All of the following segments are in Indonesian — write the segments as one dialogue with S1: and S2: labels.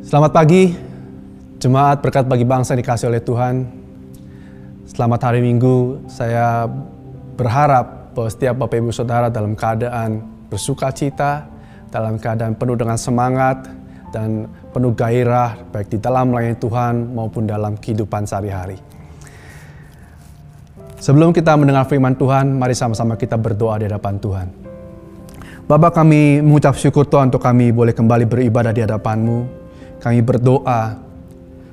S1: Selamat pagi, jemaat berkat bagi bangsa yang dikasih oleh Tuhan. Selamat hari Minggu, saya berharap bahwa setiap Bapak Ibu Saudara dalam keadaan bersuka cita, dalam keadaan penuh dengan semangat, dan penuh gairah baik di dalam melayani Tuhan maupun dalam kehidupan sehari-hari. Sebelum kita mendengar firman Tuhan, mari sama-sama kita berdoa di hadapan Tuhan. Bapak kami mengucap syukur Tuhan untuk kami boleh kembali beribadah di hadapan-Mu. Kami berdoa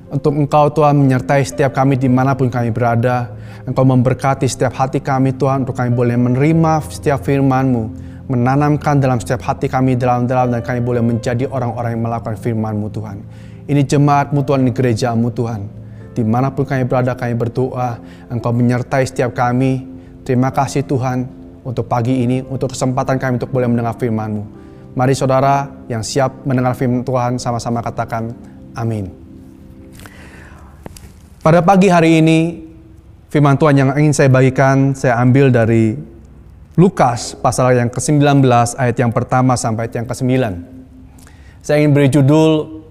S1: untuk Engkau Tuhan menyertai setiap kami di mana pun kami berada. Engkau memberkati setiap hati kami Tuhan untuk kami boleh menerima setiap firman-Mu. Menanamkan dalam setiap hati kami dalam-dalam dan kami boleh menjadi orang-orang yang melakukan firman-Mu Tuhan. Ini jemaat-Mu Tuhan, ini gereja-Mu Tuhan. Di mana pun kami berada kami berdoa, Engkau menyertai setiap kami. Terima kasih Tuhan untuk pagi ini, untuk kesempatan kami untuk boleh mendengar firman-Mu. Mari saudara yang siap mendengar firman Tuhan sama-sama katakan amin. Pada pagi hari ini firman Tuhan yang ingin saya bagikan saya ambil dari Lukas pasal yang ke-19 ayat yang pertama sampai ayat yang ke-9. Saya ingin beri judul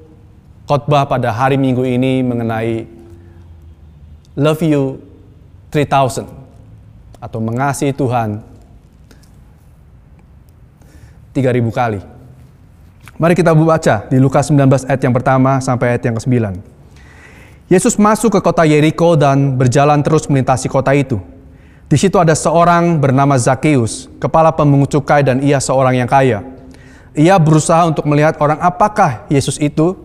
S1: khotbah pada hari Minggu ini mengenai Love You 3000 atau mengasihi Tuhan 3000 kali. Mari kita baca di Lukas 19 ayat yang pertama sampai ayat yang ke-9. Yesus masuk ke kota Yeriko dan berjalan terus melintasi kota itu. Di situ ada seorang bernama Zakheus, kepala pemungut cukai dan ia seorang yang kaya. Ia berusaha untuk melihat orang apakah Yesus itu,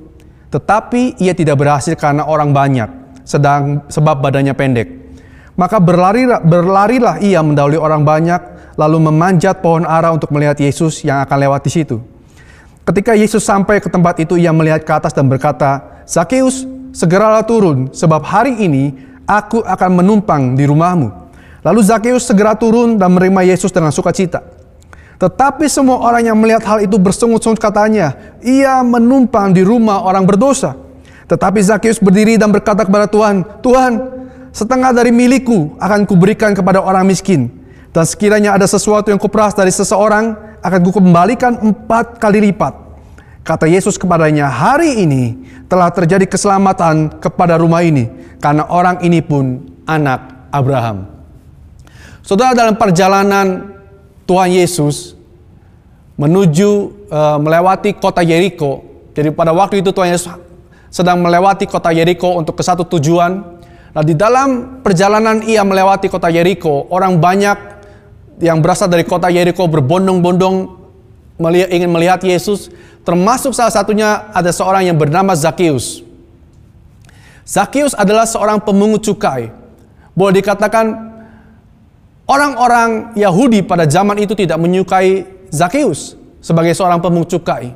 S1: tetapi ia tidak berhasil karena orang banyak, sedang sebab badannya pendek. Maka berlarilah, berlarilah ia mendahului orang banyak, lalu memanjat pohon ara untuk melihat Yesus yang akan lewat di situ. Ketika Yesus sampai ke tempat itu, ia melihat ke atas dan berkata, Zakheus, segeralah turun, sebab hari ini aku akan menumpang di rumahmu. Lalu Zakheus segera turun dan menerima Yesus dengan sukacita. Tetapi semua orang yang melihat hal itu bersungut-sungut katanya, ia menumpang di rumah orang berdosa. Tetapi Zakheus berdiri dan berkata kepada Tuhan, Tuhan, setengah dari milikku akan kuberikan kepada orang miskin. Dan sekiranya ada sesuatu yang kuperas dari seseorang, akan kukembalikan empat kali lipat. Kata Yesus kepadanya, hari ini telah terjadi keselamatan kepada rumah ini, karena orang ini pun anak Abraham. Saudara dalam perjalanan Tuhan Yesus menuju uh, melewati kota Yeriko. Jadi pada waktu itu Tuhan Yesus sedang melewati kota Yeriko untuk ke satu tujuan. Nah di dalam perjalanan ia melewati kota Yeriko, orang banyak yang berasal dari kota Yeriko berbondong-bondong ingin melihat Yesus, termasuk salah satunya ada seorang yang bernama Zakheus. Zakheus adalah seorang pemungut cukai. Boleh dikatakan orang-orang Yahudi pada zaman itu tidak menyukai Zakheus sebagai seorang pemungut cukai.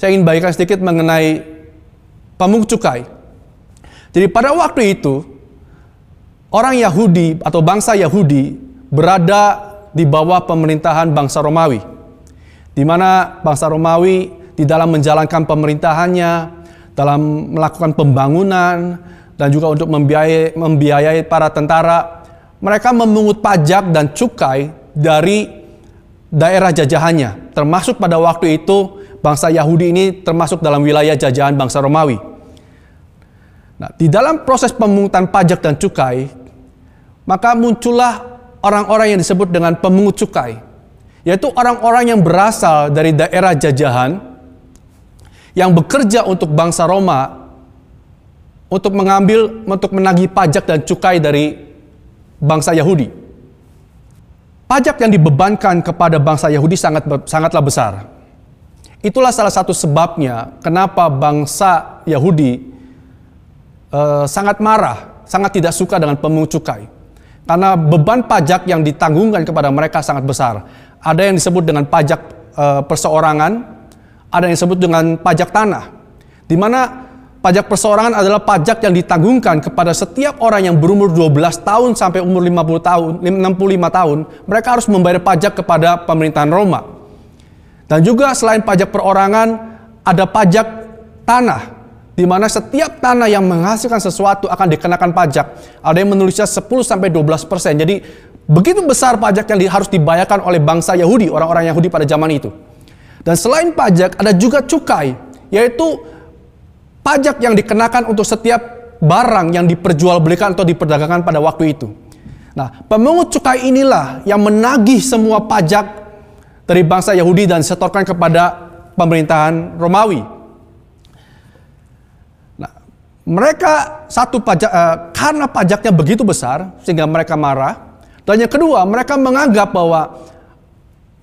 S1: Saya ingin bagikan sedikit mengenai pemungut cukai. Jadi pada waktu itu orang Yahudi atau bangsa Yahudi berada di bawah pemerintahan bangsa Romawi. Di mana bangsa Romawi di dalam menjalankan pemerintahannya, dalam melakukan pembangunan, dan juga untuk membiayai, membiayai para tentara, mereka memungut pajak dan cukai dari daerah jajahannya. Termasuk pada waktu itu bangsa Yahudi ini termasuk dalam wilayah jajahan bangsa Romawi. Nah, di dalam proses pemungutan pajak dan cukai, maka muncullah orang-orang yang disebut dengan pemungut cukai, yaitu orang-orang yang berasal dari daerah jajahan yang bekerja untuk bangsa Roma untuk mengambil untuk menagih pajak dan cukai dari bangsa Yahudi. Pajak yang dibebankan kepada bangsa Yahudi sangat sangatlah besar. Itulah salah satu sebabnya kenapa bangsa Yahudi uh, sangat marah, sangat tidak suka dengan pemungut cukai. Karena beban pajak yang ditanggungkan kepada mereka sangat besar. Ada yang disebut dengan pajak e, perseorangan, ada yang disebut dengan pajak tanah. Di mana pajak perseorangan adalah pajak yang ditanggungkan kepada setiap orang yang berumur 12 tahun sampai umur 50 tahun, 65 tahun, mereka harus membayar pajak kepada pemerintahan Roma. Dan juga selain pajak perorangan, ada pajak tanah di mana setiap tanah yang menghasilkan sesuatu akan dikenakan pajak. Ada yang menulisnya 10 sampai 12 persen. Jadi begitu besar pajak yang harus dibayarkan oleh bangsa Yahudi, orang-orang Yahudi pada zaman itu. Dan selain pajak ada juga cukai, yaitu pajak yang dikenakan untuk setiap barang yang diperjualbelikan atau diperdagangkan pada waktu itu. Nah, pemungut cukai inilah yang menagih semua pajak dari bangsa Yahudi dan setorkan kepada pemerintahan Romawi. Mereka satu pajak uh, karena pajaknya begitu besar sehingga mereka marah. Dan yang kedua, mereka menganggap bahwa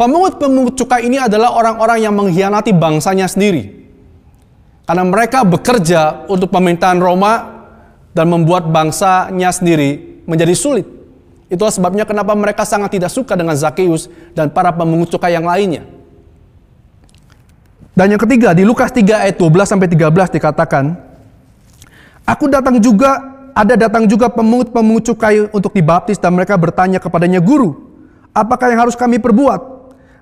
S1: pemungut-pemungut cukai ini adalah orang-orang yang mengkhianati bangsanya sendiri. Karena mereka bekerja untuk pemerintahan Roma dan membuat bangsanya sendiri menjadi sulit. Itulah sebabnya kenapa mereka sangat tidak suka dengan Zakheus dan para pemungut cukai yang lainnya. Dan yang ketiga di Lukas 3 ayat 12 sampai 13 dikatakan, Aku datang juga, ada datang juga pemungut-pemungut cukai untuk dibaptis dan mereka bertanya kepadanya, Guru, apakah yang harus kami perbuat?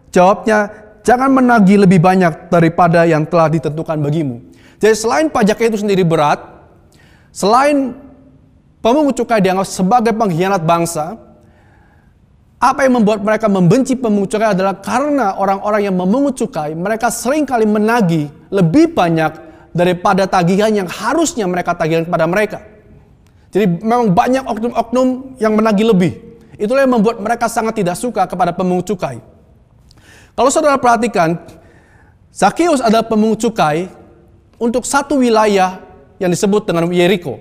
S1: Jawabnya, jangan menagih lebih banyak daripada yang telah ditentukan bagimu. Jadi selain pajaknya itu sendiri berat, selain pemungut cukai dianggap sebagai pengkhianat bangsa, apa yang membuat mereka membenci pemungut cukai adalah karena orang-orang yang memungut cukai, mereka sering kali menagih lebih banyak daripada tagihan yang harusnya mereka tagihkan kepada mereka. Jadi memang banyak oknum-oknum yang menagih lebih. Itulah yang membuat mereka sangat tidak suka kepada pemungut cukai. Kalau saudara perhatikan, Zakheus adalah pemungut cukai untuk satu wilayah yang disebut dengan Yeriko.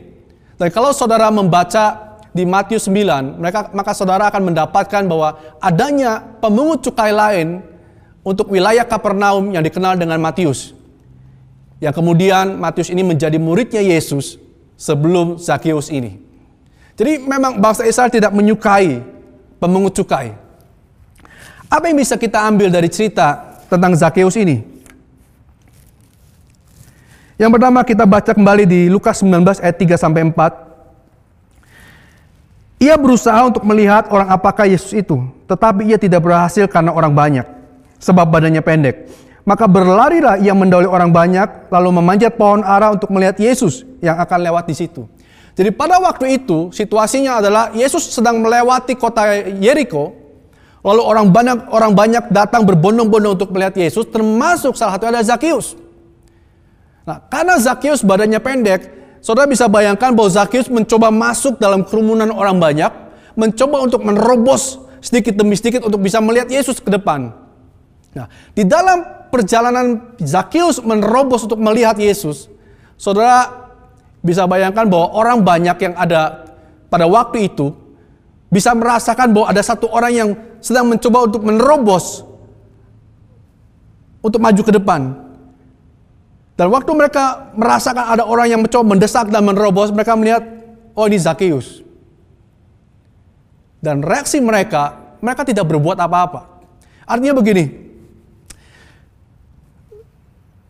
S1: Dan kalau saudara membaca di Matius 9, mereka, maka saudara akan mendapatkan bahwa adanya pemungut cukai lain untuk wilayah Kapernaum yang dikenal dengan Matius. Yang kemudian Matius ini menjadi muridnya Yesus sebelum Zakheus ini. Jadi memang bangsa Israel tidak menyukai pemungut cukai. Apa yang bisa kita ambil dari cerita tentang Zakheus ini? Yang pertama kita baca kembali di Lukas 19 ayat 3 sampai 4. Ia berusaha untuk melihat orang apakah Yesus itu, tetapi ia tidak berhasil karena orang banyak, sebab badannya pendek. Maka berlarilah ia mendahului orang banyak, lalu memanjat pohon ara untuk melihat Yesus yang akan lewat di situ. Jadi pada waktu itu situasinya adalah Yesus sedang melewati kota Yeriko, lalu orang banyak orang banyak datang berbondong-bondong untuk melihat Yesus, termasuk salah satu ada Zakheus. Nah, karena Zakheus badannya pendek, saudara bisa bayangkan bahwa Zakheus mencoba masuk dalam kerumunan orang banyak, mencoba untuk menerobos sedikit demi sedikit untuk bisa melihat Yesus ke depan. Nah, di dalam perjalanan Zakheus menerobos untuk melihat Yesus, saudara bisa bayangkan bahwa orang banyak yang ada pada waktu itu bisa merasakan bahwa ada satu orang yang sedang mencoba untuk menerobos untuk maju ke depan. Dan waktu mereka merasakan ada orang yang mencoba mendesak dan menerobos, mereka melihat, oh ini Zakheus. Dan reaksi mereka, mereka tidak berbuat apa-apa. Artinya begini,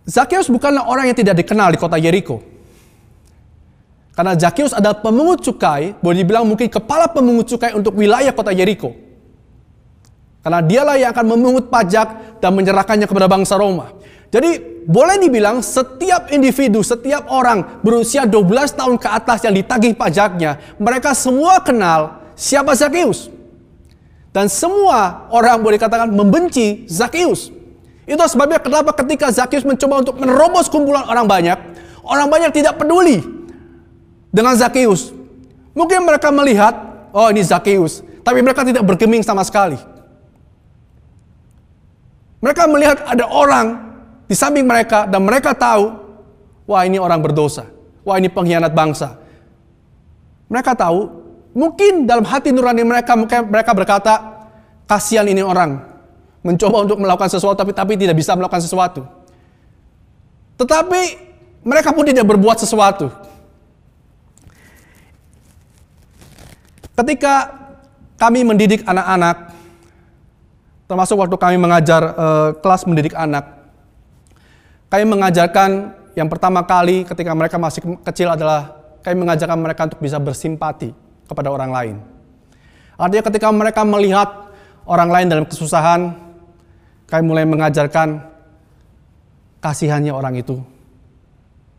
S1: Zakheus bukanlah orang yang tidak dikenal di kota Yeriko. Karena Zakheus adalah pemungut cukai, boleh dibilang mungkin kepala pemungut cukai untuk wilayah kota Yeriko. Karena dialah yang akan memungut pajak dan menyerahkannya kepada bangsa Roma. Jadi boleh dibilang setiap individu, setiap orang berusia 12 tahun ke atas yang ditagih pajaknya, mereka semua kenal siapa Zakheus. Dan semua orang boleh katakan membenci Zakheus. Itu sebabnya kenapa ketika Zakheus mencoba untuk menerobos kumpulan orang banyak, orang banyak tidak peduli dengan Zakheus. Mungkin mereka melihat, oh ini Zakheus, tapi mereka tidak bergeming sama sekali. Mereka melihat ada orang di samping mereka dan mereka tahu, wah ini orang berdosa, wah ini pengkhianat bangsa. Mereka tahu, mungkin dalam hati nurani mereka mereka berkata, kasihan ini orang mencoba untuk melakukan sesuatu tapi tapi tidak bisa melakukan sesuatu. Tetapi mereka pun tidak berbuat sesuatu. Ketika kami mendidik anak-anak, termasuk waktu kami mengajar uh, kelas mendidik anak, kami mengajarkan yang pertama kali ketika mereka masih kecil adalah kami mengajarkan mereka untuk bisa bersimpati kepada orang lain. Artinya ketika mereka melihat orang lain dalam kesusahan, kami mulai mengajarkan kasihannya orang itu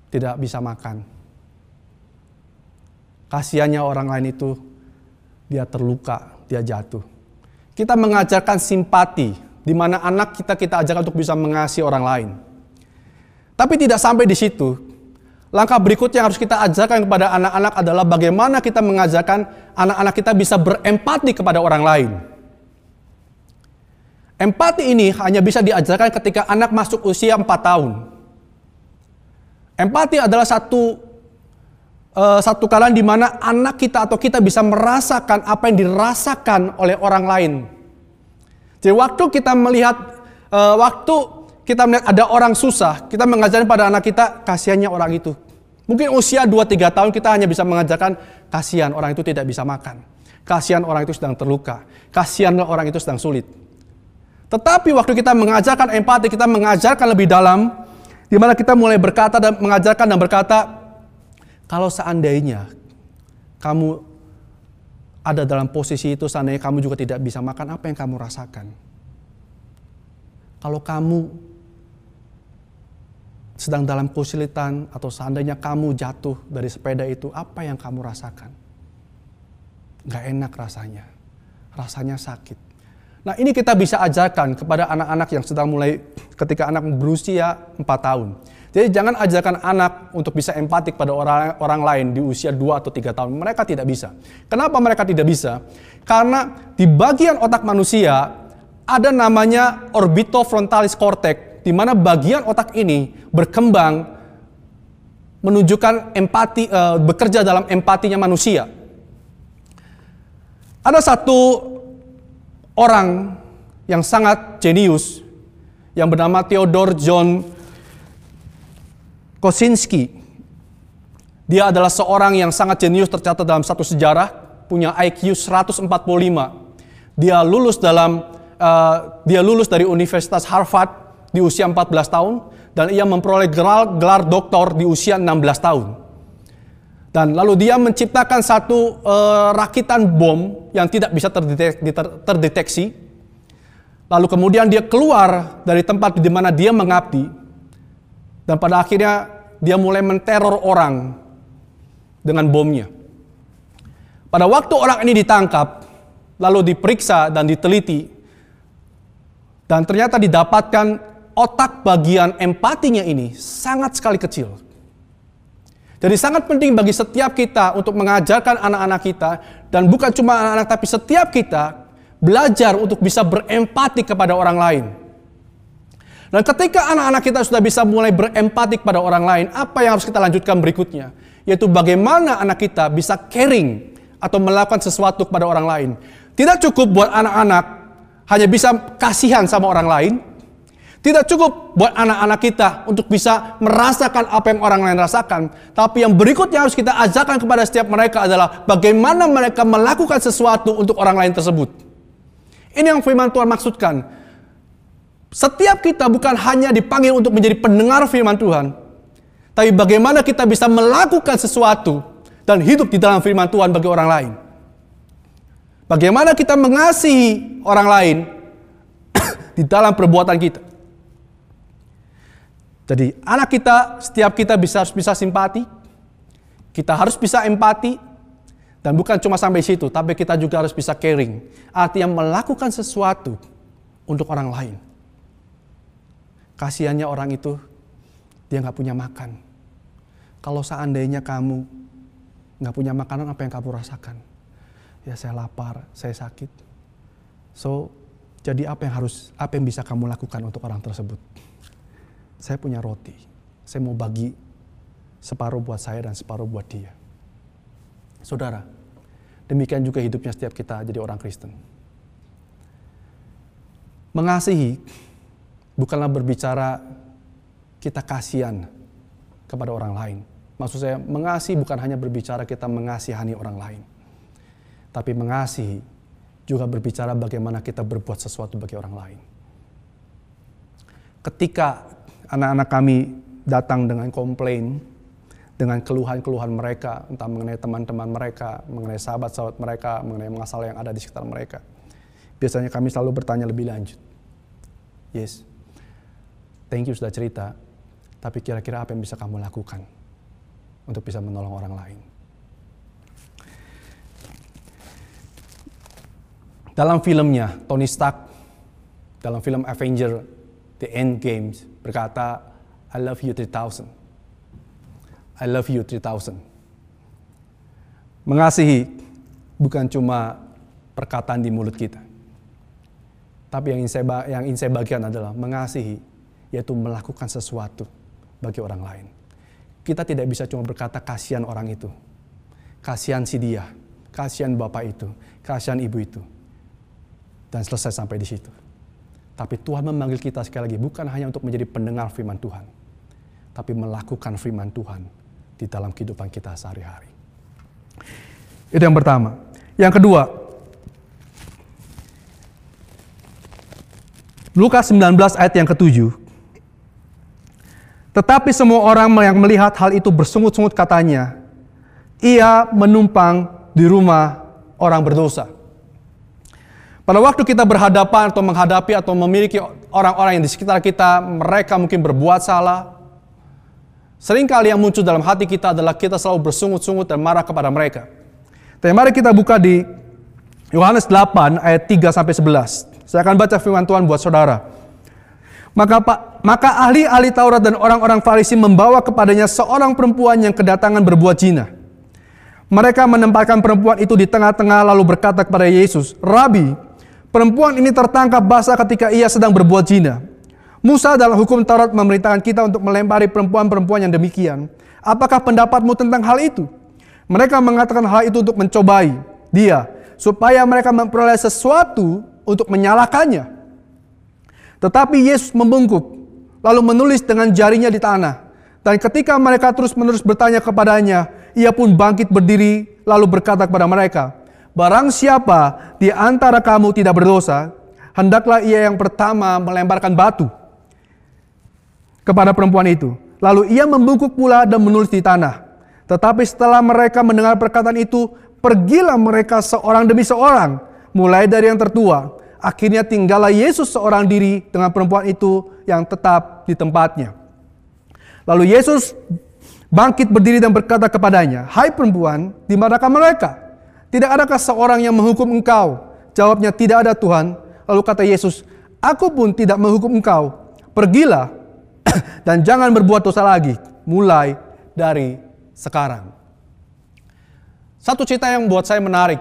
S1: tidak bisa makan. Kasihannya orang lain itu dia terluka, dia jatuh. Kita mengajarkan simpati di mana anak kita kita ajarkan untuk bisa mengasihi orang lain. Tapi tidak sampai di situ. Langkah berikutnya yang harus kita ajarkan kepada anak-anak adalah bagaimana kita mengajarkan anak-anak kita bisa berempati kepada orang lain. Empati ini hanya bisa diajarkan ketika anak masuk usia 4 tahun. Empati adalah satu uh, satu kalian di mana anak kita atau kita bisa merasakan apa yang dirasakan oleh orang lain. Jadi waktu kita melihat uh, waktu kita melihat ada orang susah, kita mengajarkan pada anak kita, kasihannya orang itu. Mungkin usia 2-3 tahun kita hanya bisa mengajarkan, kasihan orang itu tidak bisa makan. Kasihan orang itu sedang terluka. Kasihan orang itu sedang sulit. Tetapi waktu kita mengajarkan empati, kita mengajarkan lebih dalam, di mana kita mulai berkata dan mengajarkan dan berkata, kalau seandainya kamu ada dalam posisi itu, seandainya kamu juga tidak bisa makan, apa yang kamu rasakan? Kalau kamu sedang dalam kesulitan atau seandainya kamu jatuh dari sepeda itu, apa yang kamu rasakan? Gak enak rasanya. Rasanya sakit. Nah ini kita bisa ajarkan kepada anak-anak yang sedang mulai ketika anak berusia 4 tahun. Jadi jangan ajarkan anak untuk bisa empatik pada orang orang lain di usia 2 atau 3 tahun. Mereka tidak bisa. Kenapa mereka tidak bisa? Karena di bagian otak manusia ada namanya orbitofrontalis cortex di mana bagian otak ini berkembang menunjukkan empati, uh, bekerja dalam empatinya manusia. Ada satu orang yang sangat jenius yang bernama Theodore John Kosinski. Dia adalah seorang yang sangat jenius tercatat dalam satu sejarah, punya IQ 145. Dia lulus dalam uh, dia lulus dari Universitas Harvard di usia 14 tahun dan ia memperoleh gelar, gelar doktor di usia 16 tahun. Dan lalu dia menciptakan satu uh, rakitan bom yang tidak bisa terdeteksi. Lalu kemudian dia keluar dari tempat di mana dia mengabdi. Dan pada akhirnya dia mulai menteror orang dengan bomnya. Pada waktu orang ini ditangkap, lalu diperiksa dan diteliti, dan ternyata didapatkan otak bagian empatinya ini sangat sekali kecil. Jadi sangat penting bagi setiap kita untuk mengajarkan anak-anak kita dan bukan cuma anak-anak tapi setiap kita belajar untuk bisa berempati kepada orang lain. Dan ketika anak-anak kita sudah bisa mulai berempati kepada orang lain, apa yang harus kita lanjutkan berikutnya? Yaitu bagaimana anak kita bisa caring atau melakukan sesuatu kepada orang lain. Tidak cukup buat anak-anak hanya bisa kasihan sama orang lain, tidak cukup buat anak-anak kita untuk bisa merasakan apa yang orang lain rasakan. Tapi yang berikutnya harus kita ajarkan kepada setiap mereka adalah bagaimana mereka melakukan sesuatu untuk orang lain tersebut. Ini yang firman Tuhan maksudkan. Setiap kita bukan hanya dipanggil untuk menjadi pendengar firman Tuhan. Tapi bagaimana kita bisa melakukan sesuatu dan hidup di dalam firman Tuhan bagi orang lain. Bagaimana kita mengasihi orang lain di dalam perbuatan kita. Jadi anak kita, setiap kita bisa harus bisa simpati, kita harus bisa empati, dan bukan cuma sampai situ, tapi kita juga harus bisa caring. Artinya melakukan sesuatu untuk orang lain. Kasihannya orang itu, dia nggak punya makan. Kalau seandainya kamu nggak punya makanan, apa yang kamu rasakan? Ya saya lapar, saya sakit. So, jadi apa yang harus, apa yang bisa kamu lakukan untuk orang tersebut? Saya punya roti. Saya mau bagi separuh buat saya dan separuh buat dia. Saudara, demikian juga hidupnya setiap kita jadi orang Kristen. Mengasihi bukanlah berbicara kita kasihan kepada orang lain. Maksud saya, mengasihi bukan hanya berbicara kita mengasihani orang lain. Tapi mengasihi juga berbicara bagaimana kita berbuat sesuatu bagi orang lain. Ketika anak-anak kami datang dengan komplain, dengan keluhan-keluhan mereka, entah mengenai teman-teman mereka, mengenai sahabat-sahabat mereka, mengenai masalah yang ada di sekitar mereka. Biasanya kami selalu bertanya lebih lanjut. Yes, thank you sudah cerita, tapi kira-kira apa yang bisa kamu lakukan untuk bisa menolong orang lain? Dalam filmnya, Tony Stark, dalam film Avenger The End Games, berkata, I love you 3000. I love you 3000. Mengasihi bukan cuma perkataan di mulut kita. Tapi yang ingin saya, yang ingin saya bagikan adalah mengasihi, yaitu melakukan sesuatu bagi orang lain. Kita tidak bisa cuma berkata kasihan orang itu. Kasihan si dia, kasihan bapak itu, kasihan ibu itu. Dan selesai sampai di situ. Tapi Tuhan memanggil kita sekali lagi bukan hanya untuk menjadi pendengar firman Tuhan, tapi melakukan firman Tuhan di dalam kehidupan kita sehari-hari. Itu yang pertama. Yang kedua, Lukas 19 ayat yang ketujuh. Tetapi semua orang yang melihat hal itu bersungut-sungut katanya, ia menumpang di rumah orang berdosa. Pada waktu kita berhadapan atau menghadapi atau memiliki orang-orang yang di sekitar kita, mereka mungkin berbuat salah. Seringkali yang muncul dalam hati kita adalah kita selalu bersungut-sungut dan marah kepada mereka. Tapi mari kita buka di Yohanes 8 ayat 3 sampai 11. Saya akan baca firman Tuhan buat saudara. Maka Pak, maka ahli-ahli Taurat dan orang-orang Farisi membawa kepadanya seorang perempuan yang kedatangan berbuat zina. Mereka menempatkan perempuan itu di tengah-tengah lalu berkata kepada Yesus, "Rabi, perempuan ini tertangkap basah ketika ia sedang berbuat zina. Musa dalam hukum Taurat memerintahkan kita untuk melempari perempuan-perempuan yang demikian. Apakah pendapatmu tentang hal itu?" Mereka mengatakan hal itu untuk mencobai dia, supaya mereka memperoleh sesuatu untuk menyalahkannya. Tetapi Yesus membungkuk, lalu menulis dengan jarinya di tanah. Dan ketika mereka terus-menerus bertanya kepadanya, ia pun bangkit berdiri, lalu berkata kepada mereka, Barang siapa di antara kamu tidak berdosa, hendaklah ia yang pertama melemparkan batu kepada perempuan itu. Lalu ia membungkuk pula dan menulis di tanah. Tetapi setelah mereka mendengar perkataan itu, pergilah mereka seorang demi seorang, mulai dari yang tertua. Akhirnya tinggallah Yesus seorang diri dengan perempuan itu yang tetap di tempatnya. Lalu Yesus bangkit berdiri dan berkata kepadanya, Hai perempuan, di manakah mereka? Tidak adakah seorang yang menghukum engkau? Jawabnya, tidak ada Tuhan. Lalu kata Yesus, Aku pun tidak menghukum engkau. Pergilah dan jangan berbuat dosa lagi, mulai dari sekarang. Satu cerita yang buat saya menarik.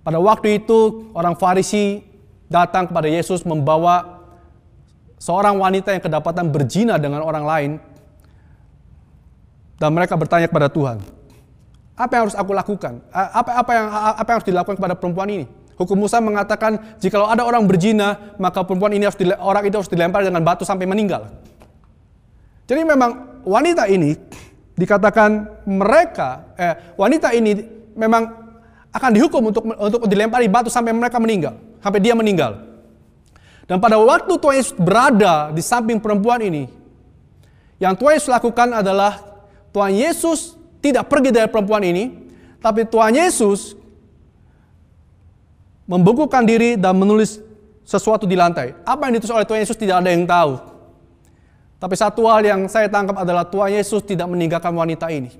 S1: Pada waktu itu orang Farisi datang kepada Yesus membawa seorang wanita yang kedapatan berzina dengan orang lain. Dan mereka bertanya kepada Tuhan, apa yang harus aku lakukan? Apa, apa, yang, apa yang harus dilakukan kepada perempuan ini? Hukum Musa mengatakan jika ada orang berzina, maka perempuan ini harus orang itu harus dilempar dengan batu sampai meninggal. Jadi memang wanita ini dikatakan mereka eh, wanita ini memang akan dihukum untuk untuk dilempari batu sampai mereka meninggal, sampai dia meninggal. Dan pada waktu Tuhan Yesus berada di samping perempuan ini, yang Tuhan Yesus lakukan adalah Tuhan Yesus tidak pergi dari perempuan ini, tapi Tuhan Yesus membungkukkan diri dan menulis sesuatu di lantai. Apa yang ditulis oleh Tuhan Yesus tidak ada yang tahu. Tapi satu hal yang saya tangkap adalah Tuhan Yesus tidak meninggalkan wanita ini.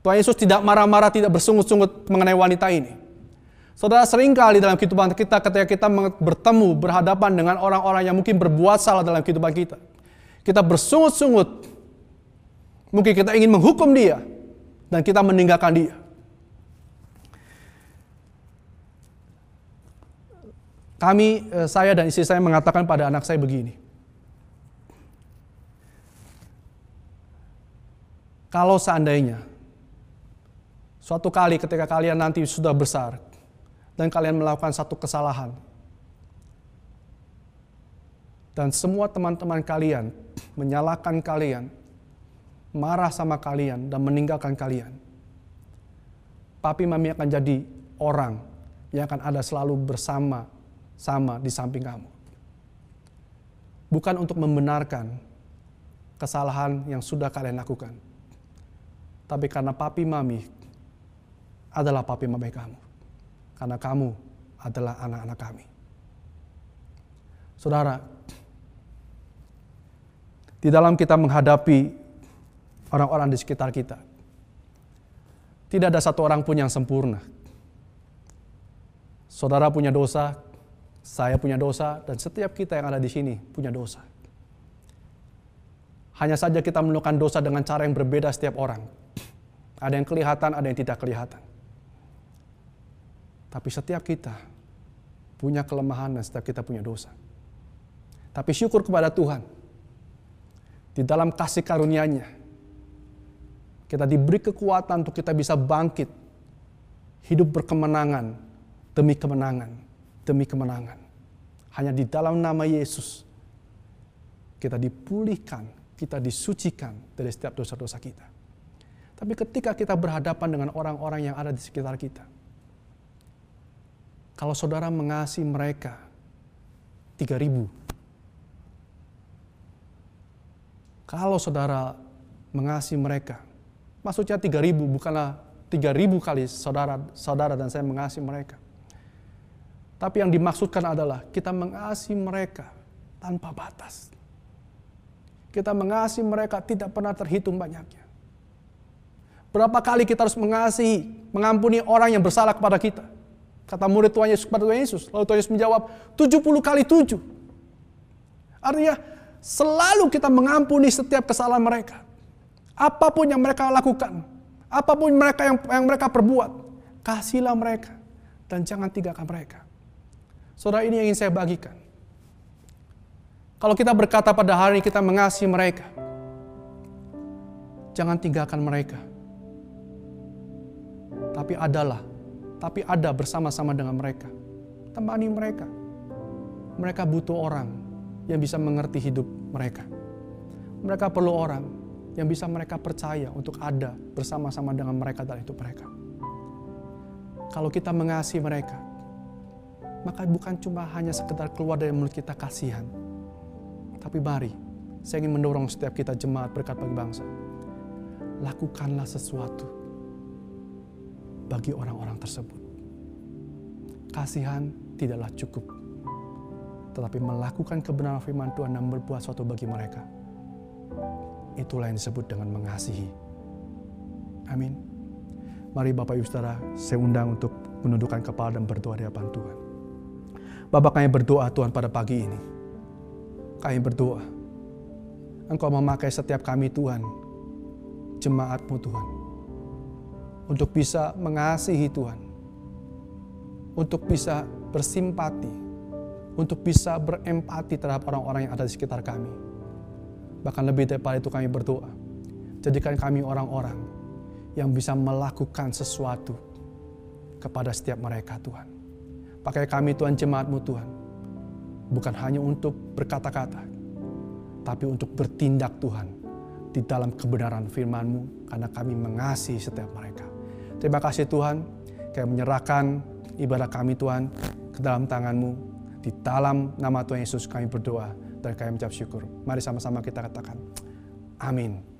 S1: Tuhan Yesus tidak marah-marah, tidak bersungut-sungut mengenai wanita ini. Saudara sering kali dalam kehidupan kita ketika kita bertemu, berhadapan dengan orang-orang yang mungkin berbuat salah dalam kehidupan kita. Kita bersungut-sungut. Mungkin kita ingin menghukum dia. Dan kita meninggalkan dia. Kami, eh, saya dan istri saya mengatakan pada anak saya begini. Kalau seandainya suatu kali ketika kalian nanti sudah besar dan kalian melakukan satu kesalahan dan semua teman-teman kalian menyalahkan kalian, marah sama kalian dan meninggalkan kalian. Papi mami akan jadi orang yang akan ada selalu bersama sama di samping kamu. Bukan untuk membenarkan kesalahan yang sudah kalian lakukan tapi karena papi mami adalah papi mami kamu. Karena kamu adalah anak-anak kami. Saudara, di dalam kita menghadapi orang-orang di sekitar kita, tidak ada satu orang pun yang sempurna. Saudara punya dosa, saya punya dosa, dan setiap kita yang ada di sini punya dosa. Hanya saja kita melakukan dosa dengan cara yang berbeda setiap orang. Ada yang kelihatan, ada yang tidak kelihatan. Tapi setiap kita punya kelemahan dan setiap kita punya dosa. Tapi syukur kepada Tuhan. Di dalam kasih karunia-Nya, kita diberi kekuatan untuk kita bisa bangkit, hidup berkemenangan demi kemenangan, demi kemenangan. Hanya di dalam nama Yesus, kita dipulihkan, kita disucikan dari setiap dosa-dosa kita. Tapi ketika kita berhadapan dengan orang-orang yang ada di sekitar kita, kalau saudara mengasihi mereka 3000 Kalau saudara mengasihi mereka, maksudnya 3000 bukanlah 3000 kali saudara saudara dan saya mengasihi mereka. Tapi yang dimaksudkan adalah kita mengasihi mereka tanpa batas. Kita mengasihi mereka tidak pernah terhitung banyaknya. Berapa kali kita harus mengasihi, mengampuni orang yang bersalah kepada kita. Kata murid Tuhan Yesus kepada Tuhan Yesus. Lalu Tuhan Yesus menjawab, 70 kali 7. Artinya selalu kita mengampuni setiap kesalahan mereka. Apa pun yang mereka lakukan, apa pun mereka yang, yang mereka perbuat, kasihlah mereka dan jangan tinggalkan mereka. Saudara ini yang ingin saya bagikan. Kalau kita berkata pada hari ini kita mengasihi mereka, jangan tinggalkan mereka. Tapi adalah, tapi ada bersama-sama dengan mereka. Temani mereka. Mereka butuh orang yang bisa mengerti hidup mereka. Mereka perlu orang yang bisa mereka percaya untuk ada bersama-sama dengan mereka dalam hidup mereka. Kalau kita mengasihi mereka, maka bukan cuma hanya sekedar keluar dari mulut kita kasihan. Tapi mari, saya ingin mendorong setiap kita jemaat berkat bagi bangsa. Lakukanlah sesuatu bagi orang-orang tersebut. Kasihan tidaklah cukup tetapi melakukan kebenaran firman Tuhan dan berbuat sesuatu bagi mereka. Itulah yang disebut dengan mengasihi. Amin. Mari Bapak Ibu Saudara, saya undang untuk menundukkan kepala dan berdoa di hadapan Tuhan. Bapak kami berdoa Tuhan pada pagi ini. Kami berdoa. Engkau memakai setiap kami Tuhan, jemaatmu Tuhan. Untuk bisa mengasihi Tuhan. Untuk bisa bersimpati untuk bisa berempati terhadap orang-orang yang ada di sekitar kami. Bahkan lebih daripada itu kami berdoa. Jadikan kami orang-orang yang bisa melakukan sesuatu kepada setiap mereka Tuhan. Pakai kami Tuhan jemaatmu Tuhan. Bukan hanya untuk berkata-kata, tapi untuk bertindak Tuhan di dalam kebenaran firman-Mu karena kami mengasihi setiap mereka. Terima kasih Tuhan, kami menyerahkan ibadah kami Tuhan ke dalam tangan-Mu di dalam nama Tuhan Yesus kami berdoa dan kami mengucap syukur. Mari sama-sama kita katakan, amin.